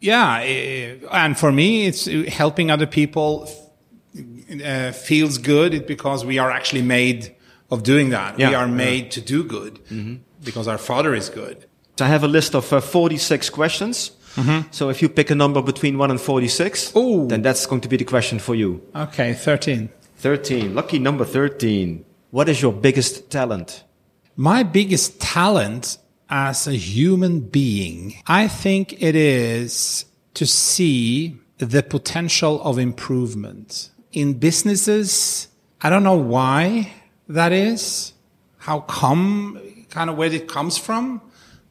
[SPEAKER 2] Yeah. eh, And for me, it's uh, helping other people uh, feels good it- because we are actually made of doing that. We
[SPEAKER 1] Yeah,
[SPEAKER 2] are
[SPEAKER 1] yeah.
[SPEAKER 2] made to do good because our father is good.
[SPEAKER 1] So I have a list of uh, 46 questions. So if you pick a number between 1 and 46,
[SPEAKER 2] Ooh.
[SPEAKER 1] then that's going to be the question for you.
[SPEAKER 2] Okay. 13.
[SPEAKER 1] 13. Lucky number 13. What is your biggest talent?
[SPEAKER 2] My biggest talent as a human being, I think it is to see the potential of improvement in businesses. I don't know why that is, how come, kind of where it comes from,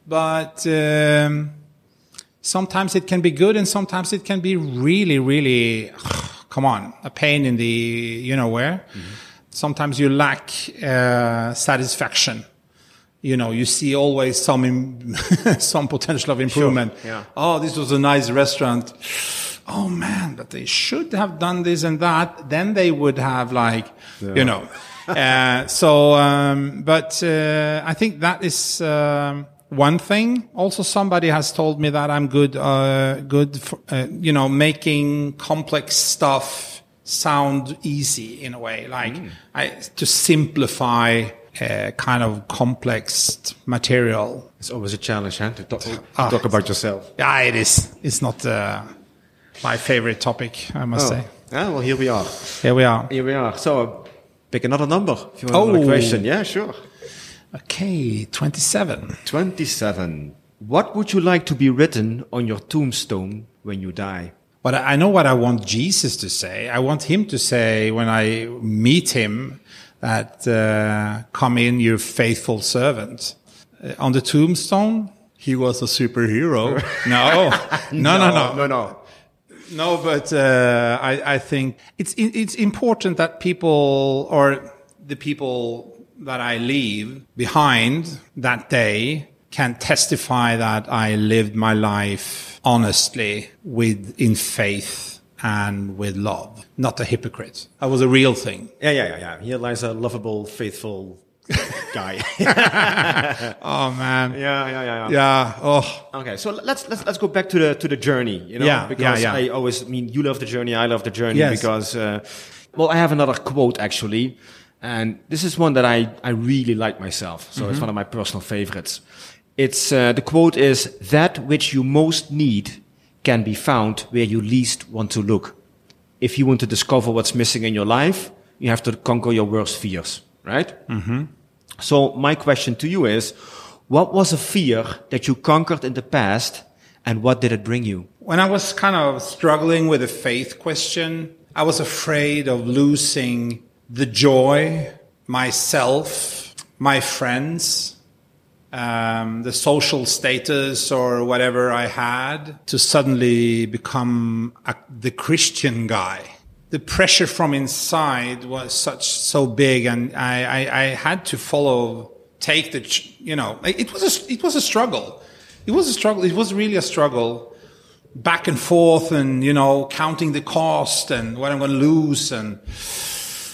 [SPEAKER 2] but um, sometimes it can be good and sometimes it can be really, really, come on, a pain in the, you know where. Sometimes you lack uh, satisfaction. You know, you see always some some potential of improvement.
[SPEAKER 1] yeah.
[SPEAKER 2] Oh, this was a nice restaurant. Oh man, but they should have done this and that. Then they would have like, you know. uh, so, um, but uh, I think that is um, one thing. Also, somebody has told me that I'm good, uh, good, for, uh, you know, making complex stuff sound easy in a way, like I, to simplify uh, kind of complex material.
[SPEAKER 1] It's always a challenge, huh? To talk, to
[SPEAKER 2] Ah.
[SPEAKER 1] talk about yourself.
[SPEAKER 2] Yeah, it is. It's not uh, my favorite topic, I must say.
[SPEAKER 1] Ah, well, here we are.
[SPEAKER 2] Here we are.
[SPEAKER 1] Here we are. So pick another number if you want another
[SPEAKER 2] Oh.
[SPEAKER 1] question. Yeah, sure.
[SPEAKER 2] Okay, 27.
[SPEAKER 1] 27. What would you like to be written on your tombstone when you die?
[SPEAKER 2] But I I know what I want Jesus to say. I want him to say when I meet him that, uh, come in, you faithful servant. Uh, on the tombstone, he was a superhero. no, no, no, no,
[SPEAKER 1] no, no.
[SPEAKER 2] No, but uh, I, I think it's it's important that people or the people that I leave behind that day can testify that I lived my life honestly with in faith and with love, not a hypocrite. I was a real thing.
[SPEAKER 1] Yeah, yeah, yeah, yeah. Here lies a lovable, faithful guy.
[SPEAKER 2] Oh man.
[SPEAKER 1] yeah, yeah, yeah, yeah.
[SPEAKER 2] Yeah. Oh.
[SPEAKER 1] Okay, so let's let's let's go back to the to the journey. You know,
[SPEAKER 2] Yeah,
[SPEAKER 1] because
[SPEAKER 2] yeah, yeah.
[SPEAKER 1] I always I mean you love the journey, I love the journey
[SPEAKER 2] Yes.
[SPEAKER 1] because uh, well, I have another quote actually, and this is one that I I really like myself. So
[SPEAKER 2] Mm-hmm.
[SPEAKER 1] it's one of my personal favorites. It's uh, the quote is that which you most need can be found where you least want to look. If you want to discover what's missing in your life, you have to conquer your worst fears, right? So my question to you is, what was a fear that you conquered in the past and what did it bring you?
[SPEAKER 2] When I was kind of struggling with the faith question, I was afraid of losing the joy, myself, my friends, um, the social status or whatever I had to suddenly become a, the Christian guy. The pressure from inside was such so big, and I, I, I had to follow, take the, you know, it was a, it was a struggle. It was a struggle. It was really a struggle back and forth and, you know, counting the cost and what I'm going to lose. And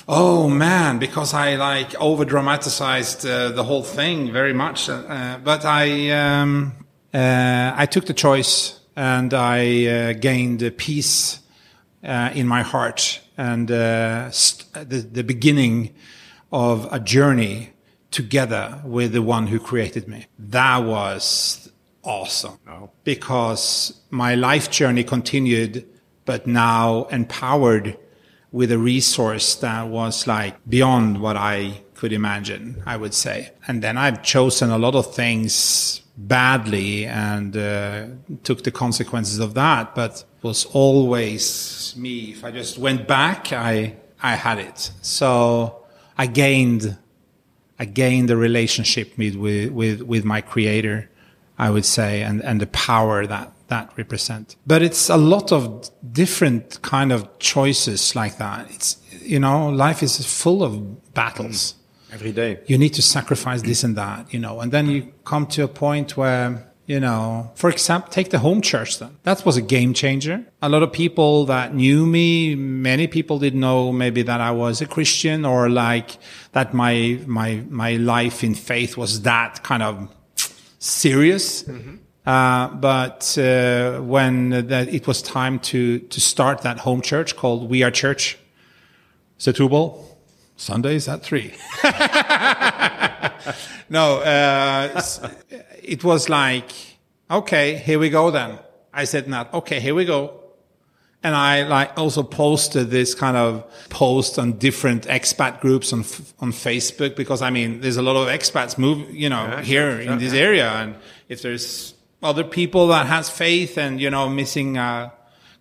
[SPEAKER 2] Oh man, because I like over dramatized uh, the whole thing very much. Uh, but I, um, uh, I took the choice and I uh, gained peace uh, in my heart and uh, st- the, the beginning of a journey together with the one who created me. That was awesome because my life journey continued, but now empowered with a resource that was like beyond what I could imagine, I would say. And then I've chosen a lot of things badly and uh, took the consequences of that, but was always me. If I just went back, I, I had it. So I gained, I gained a relationship with, with, with my creator, I would say, and, and the power that that represent. But it's a lot of different kind of choices like that. It's, you know, life is full of battles.
[SPEAKER 1] Every day.
[SPEAKER 2] You need to sacrifice this and that, you know, and then you come to a point where, you know, for example, take the home church then. That was a game changer. A lot of people that knew me, many people didn't know maybe that I was a Christian or like that my, my, my life in faith was that kind of serious. Mm-hmm. Uh, but uh, when that it was time to to start that home church called We Are Church, Setúbal, Sundays at three. no, uh, it was like, okay, here we go then. I said not, okay, here we go. And I like also posted this kind of post on different expat groups on, on Facebook because I mean, there's a lot of expats move, you know, yeah, here sure, in this area. And if there's other people that has faith and you know missing a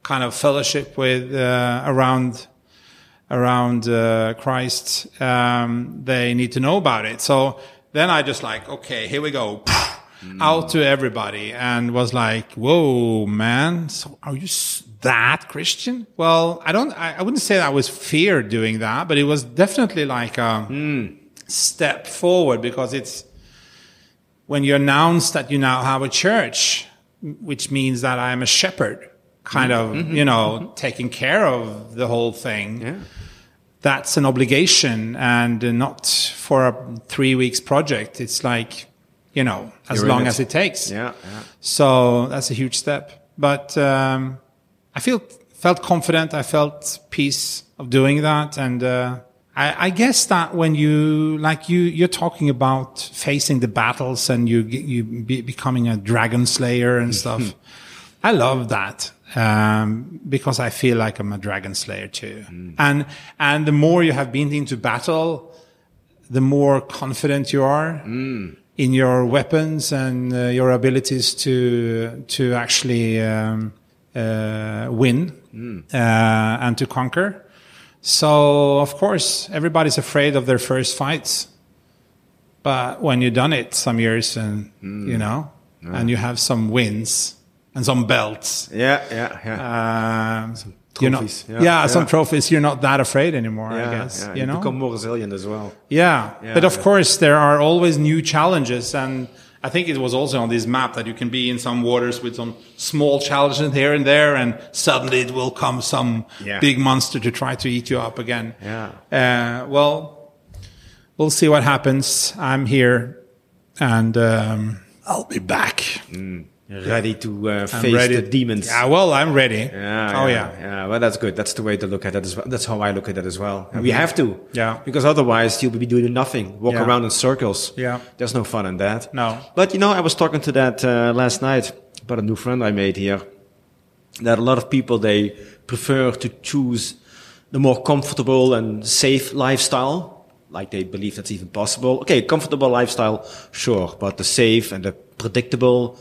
[SPEAKER 2] kind of fellowship with uh, around around uh, Christ, um, they need to know about it. So then I just like, okay, here we go, mm. out to everybody, and was like, whoa, man, so are you that Christian? Well, I don't, I, I wouldn't say that I was fear doing that, but it was definitely like a mm. step forward because it's when you announce that you now have a church, which means that I'm a shepherd, kind mm-hmm. of, you know, mm-hmm. taking care of the whole thing. Yeah. That's an obligation and not for a three weeks project. It's like, you know, as You're long as it takes.
[SPEAKER 1] Yeah, yeah.
[SPEAKER 2] So that's a huge step. But um, I feel felt confident. I felt peace of doing that, and uh, I, I, guess that when you like you you're talking about facing the battles and you you be becoming a dragon slayer and stuff. I love that um, because I feel like I'm a dragon slayer too. Mm. And and the more you have been into battle, the more confident you are mm. in your weapons and uh, your abilities to to actually um, uh, win mm. uh, and to conquer. So, of course, everybody's afraid of their first fights. But when you've done it some years and, mm. you know, yeah. and you have some wins and some belts.
[SPEAKER 1] Yeah, yeah, yeah.
[SPEAKER 2] Um, trophies. yeah, yeah, some trophies. You're not that afraid anymore, I guess. You,
[SPEAKER 1] you
[SPEAKER 2] know?
[SPEAKER 1] become more resilient as well.
[SPEAKER 2] Yeah. But of course, there are always new challenges and, I think it was also on this map that you can be in some waters with some small challenges here and there, and suddenly it will come some yeah. big monster to try to eat you up again.
[SPEAKER 1] Yeah.
[SPEAKER 2] Uh, well, we'll see what happens. I'm here, and um, I'll be back.
[SPEAKER 1] Mm ready to uh, face ready. the demons.
[SPEAKER 2] Yeah, well, I'm ready.
[SPEAKER 1] Yeah, oh yeah. yeah, yeah. Well, that's good. That's the way to look at it as well. That's how I look at it as well. Mm-hmm. We have to.
[SPEAKER 2] Yeah.
[SPEAKER 1] Because otherwise, you'll be doing nothing, walk yeah. around in circles.
[SPEAKER 2] Yeah.
[SPEAKER 1] There's no fun in that.
[SPEAKER 2] No.
[SPEAKER 1] But you know, I was talking to that uh, last night about a new friend I made here. That a lot of people they prefer to choose the more comfortable and safe lifestyle, like they believe that's even possible. Okay, comfortable lifestyle, sure, but the safe and the predictable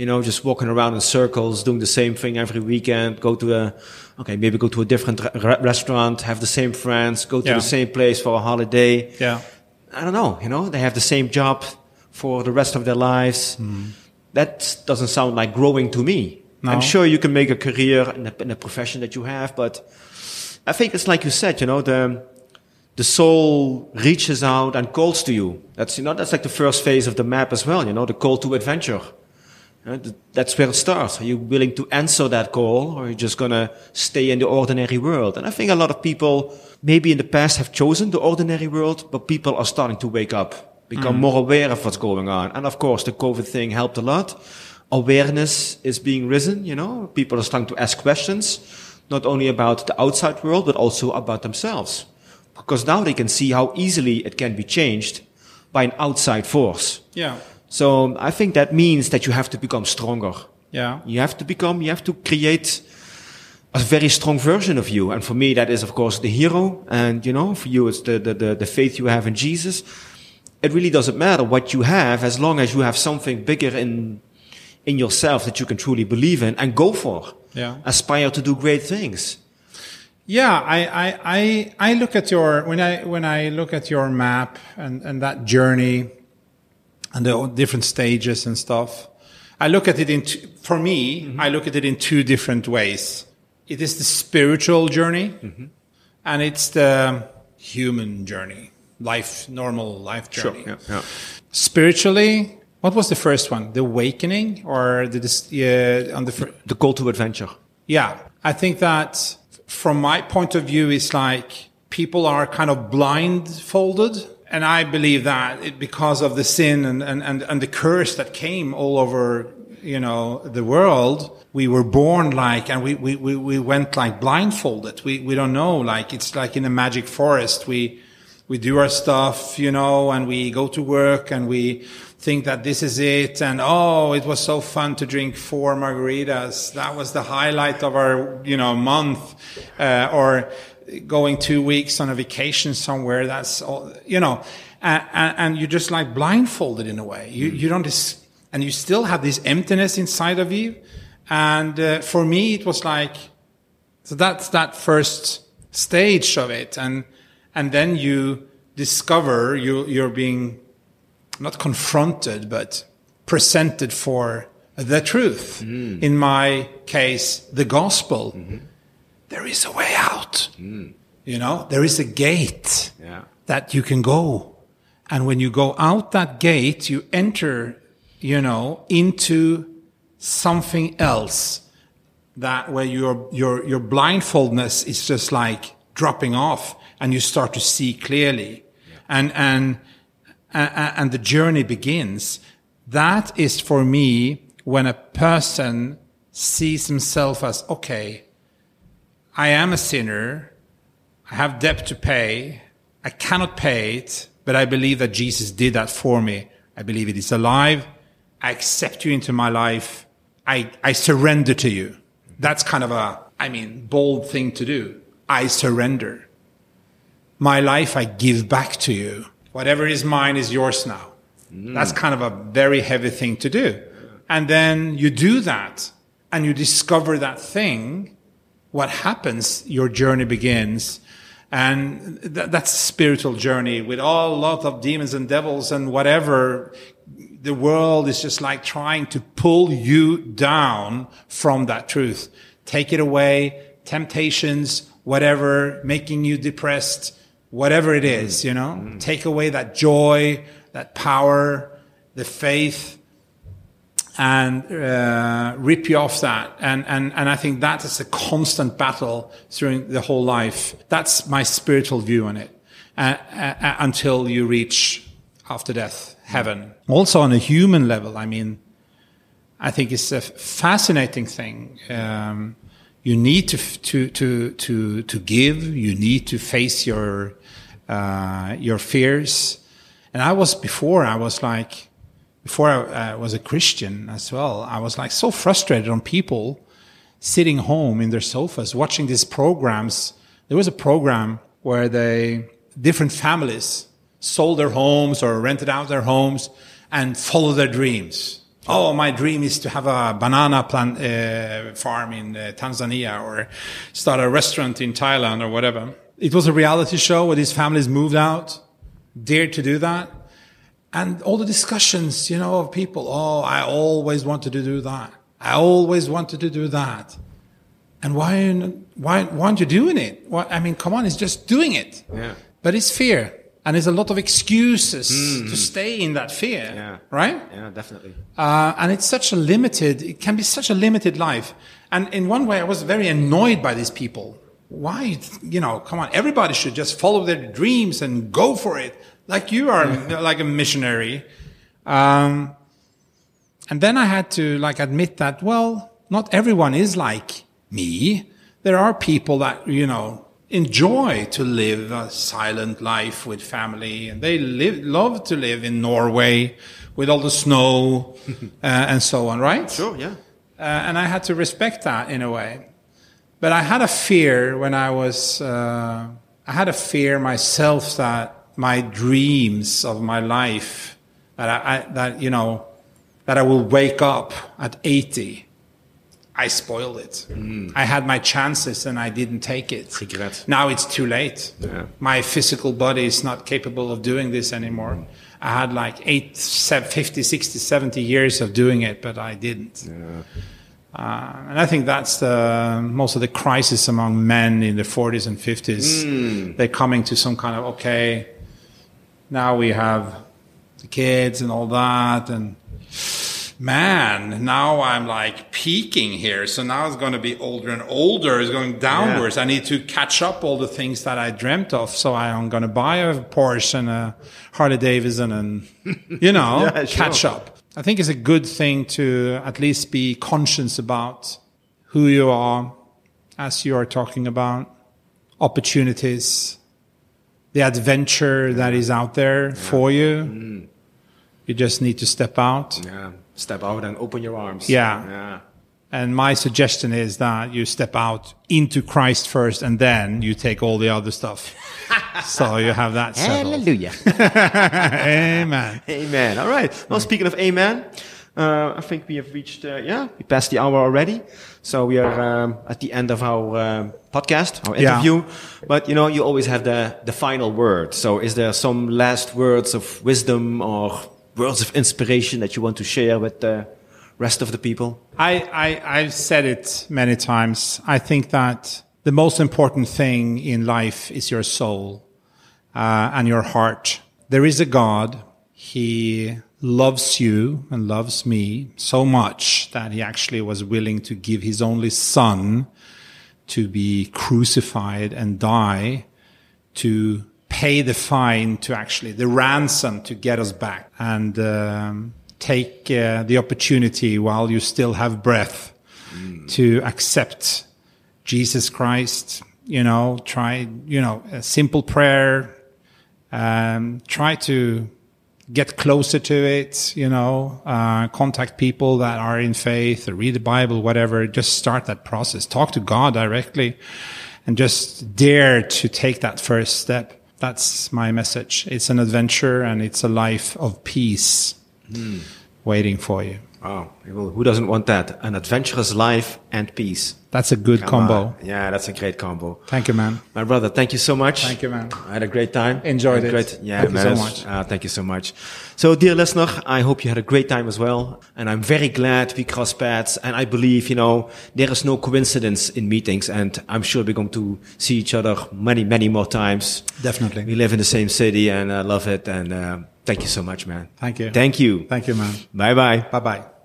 [SPEAKER 1] you know, just walking around in circles, doing the same thing every weekend, go to a, okay, maybe go to a different re restaurant, have the same friends, go to yeah. the same place for a holiday.
[SPEAKER 2] Yeah.
[SPEAKER 1] I don't know, you know, they have the same job for the rest of their lives. Mm. That doesn't sound like growing to me. No. I'm sure you can make a career in a, in a profession that you have, but I think it's like you said, you know, the, the soul reaches out and calls to you. That's, you know, that's like the first phase of the map as well, you know, the call to adventure. Uh, th- That's where it starts. Are you willing to answer that call or are you just gonna stay in the ordinary world? And I think a lot of people maybe in the past have chosen the ordinary world, but people are starting to wake up, become more aware of what's going on. And of course, the COVID thing helped a lot. Awareness is being risen, you know, people are starting to ask questions, not only about the outside world, but also about themselves. Because now they can see how easily it can be changed by an outside force.
[SPEAKER 2] Yeah.
[SPEAKER 1] So um, I think that means that you have to become stronger.
[SPEAKER 2] Yeah.
[SPEAKER 1] You have to become, you have to create a very strong version of you. And for me, that is, of course, the hero. And, you know, for you, it's the, the, the, the faith you have in Jesus. It really doesn't matter what you have as long as you have something bigger in, in yourself that you can truly believe in and go for.
[SPEAKER 2] Yeah.
[SPEAKER 1] Aspire to do great things.
[SPEAKER 2] Yeah, I, I, I, I look at your when I when I look at your map and, and that journey and the different stages and stuff. I look at it in two, for me. Mm-hmm. I look at it in two different ways. It is the spiritual journey, mm-hmm. and it's the human journey, life, normal life journey.
[SPEAKER 1] Yeah, yeah.
[SPEAKER 2] Spiritually, what was the first one? The awakening, or the yeah, on the fir-
[SPEAKER 1] The call to adventure.
[SPEAKER 2] yeah, I think that from my point of view, it's like people are kind of blindfolded. And I believe that it, because of the sin and, and, and, and the curse that came all over, you know, the world, we were born like, and we, we, we, we went like blindfolded. We, we don't know, like, it's like in a magic forest. We, we do our stuff, you know, and we go to work and we think that this is it. And oh, it was so fun to drink four margaritas. That was the highlight of our, you know, month, uh, or going two weeks on a vacation somewhere. That's all, you know, and, and, you're just like blindfolded in a way. You, mm. you don't, dis- and you still have this emptiness inside of you. And uh, for me, it was like, so that's that first stage of it. And, and then you discover you, you're being not confronted, but presented for the truth. Mm. In my case, the gospel. Mm-hmm. There is a way out. Hmm. You know, there is a gate
[SPEAKER 1] Yeah.
[SPEAKER 2] that you can go. And when you go out that gate, you enter, you know, into something else that where your, your, your blindfoldness is just like dropping off and you start to see clearly. And, and, and, and the journey begins. That is for me when a person sees himself as, okay, I am a sinner. I have debt to pay. I cannot pay it, but I believe that Jesus did that for me. I believe it is alive. I accept you into my life. I, I surrender to you. That's kind of a, I mean, bold thing to do. I surrender. My life I give back to you. Whatever is mine is yours now. Mm. That's kind of a very heavy thing to do. And then you do that and you discover that thing. What happens? Your journey begins. And th- that's a spiritual journey with all lot of demons and devils and whatever. The world is just like trying to pull you down from that truth. Take it away, temptations, whatever, making you depressed, whatever it is, you know, mm-hmm. take away that joy, that power, the faith, and uh, rip you off that. And, and, and I think that is a constant battle through the whole life. That's my spiritual view on it uh, uh, until you reach after death heaven. Also on a human level, I mean, I think it's a fascinating thing. Um, you need to, to, to, to, to give. You need to face your, uh, your fears. And I was before, I was like, before I uh, was a Christian as well, I was like so frustrated on people sitting home in their sofas watching these programs. There was a program where they, different families sold their homes or rented out their homes and followed their dreams. Oh, my dream is to have a banana plant uh, farm in uh, Tanzania or start a restaurant in Thailand or whatever. It was a reality show where these families moved out, dared to do that. And all the discussions, you know, of people, oh, I always wanted to do that. I always wanted to do that. And why, why, why aren't you doing it? Why, I mean, come on, it's just doing it.
[SPEAKER 1] Yeah.
[SPEAKER 2] But it's fear. And there's a lot of excuses to stay in that fear,
[SPEAKER 1] Mm. Yeah.
[SPEAKER 2] right?
[SPEAKER 1] Yeah, definitely.
[SPEAKER 2] Uh, and it's such a limited, it can be such a limited life. And in one way, I was very annoyed by these people. Why, you know, come on, everybody should just follow their dreams and go for it. Like you are like a missionary. Um, and then I had to like admit that, well, not everyone is like me. There are people that, you know, enjoy to live a silent life with family and they live, love to live in Norway with all the snow uh, and so on, right?
[SPEAKER 1] Sure, yeah.
[SPEAKER 2] Uh, and I had to respect that in a way. But I had a fear when I was, uh, I had a fear myself that my dreams of my life, that I, I, that, you know, that I will wake up at 80. I spoiled it. Mm. I had my chances and I didn't take it.
[SPEAKER 1] Regret.
[SPEAKER 2] Now it's too late.
[SPEAKER 1] Yeah.
[SPEAKER 2] My physical body is not capable of doing this anymore. Mm. I had like eight, sev- 50, 60, 70 years of doing it, but I didn't. Uh, and I think that's the most of the crisis among men in the 40s and 50s. Mm. They're coming to some kind of okay. Now we have the kids and all that, and man, now I'm like peaking here. So now it's going to be older and older. It's going downwards. I need to catch up all the things that I dreamt of. So I'm going to buy a Porsche and a Harley Davidson, and you know,
[SPEAKER 1] Yeah, sure.
[SPEAKER 2] catch up. I think it's a good thing to at least be conscious about who you are as you are talking about opportunities, the adventure that is out there for you. You just need to step out.
[SPEAKER 1] Yeah. Step out and open your arms.
[SPEAKER 2] Yeah.
[SPEAKER 1] Yeah.
[SPEAKER 2] And my suggestion is that you step out into Christ first and then you take all the other stuff. so you have that settled.
[SPEAKER 1] Hallelujah.
[SPEAKER 2] Amen.
[SPEAKER 1] amen. All right. Well, speaking of amen, uh, I think we have reached, uh, yeah, we passed the hour already. So we are um, at the end of our um podcast, our
[SPEAKER 2] Yeah.
[SPEAKER 1] interview. But, you know, you always have the, the final word. So is there some last words of wisdom or words of inspiration that you want to share with the rest of the people?
[SPEAKER 2] I, I, I've said it many times. I think that the most important thing in life is your soul uh, and your heart. There is a God. He loves you and loves me so much that he actually was willing to give his only son to be crucified and die to pay the fine to actually the ransom to get us back and um, take uh, the opportunity while you still have breath to accept Jesus Christ. You know, try you know a simple prayer. Um, try to get closer to it. You know, uh, contact people that are in faith, or read the Bible, whatever. Just start that process. Talk to God directly, and just dare to take that first step. That's my message. It's an adventure and it's a life of peace waiting for you.
[SPEAKER 1] Wow. Well, who doesn't want that? An adventurous life and peace.
[SPEAKER 2] That's a good
[SPEAKER 1] Come
[SPEAKER 2] combo.
[SPEAKER 1] on. Yeah, that's a great combo.
[SPEAKER 2] Thank you, man.
[SPEAKER 1] My brother, thank you so much.
[SPEAKER 2] Thank you, man.
[SPEAKER 1] I had a great time.
[SPEAKER 2] Enjoyed it.
[SPEAKER 1] Great, yeah,
[SPEAKER 2] Thank you so much.
[SPEAKER 1] Uh, thank you so much. So, dear listener, I hope you had a great time as well. And I'm very glad we crossed paths. And I believe, you know, there is no coincidence in meetings. And I'm sure we're going to see each other many, many more times.
[SPEAKER 2] Definitely.
[SPEAKER 1] We live in the same city and I love it. And uh, thank you so much, man.
[SPEAKER 2] Thank you.
[SPEAKER 1] Thank you.
[SPEAKER 2] Thank you, man.
[SPEAKER 1] Bye bye.
[SPEAKER 2] Bye bye.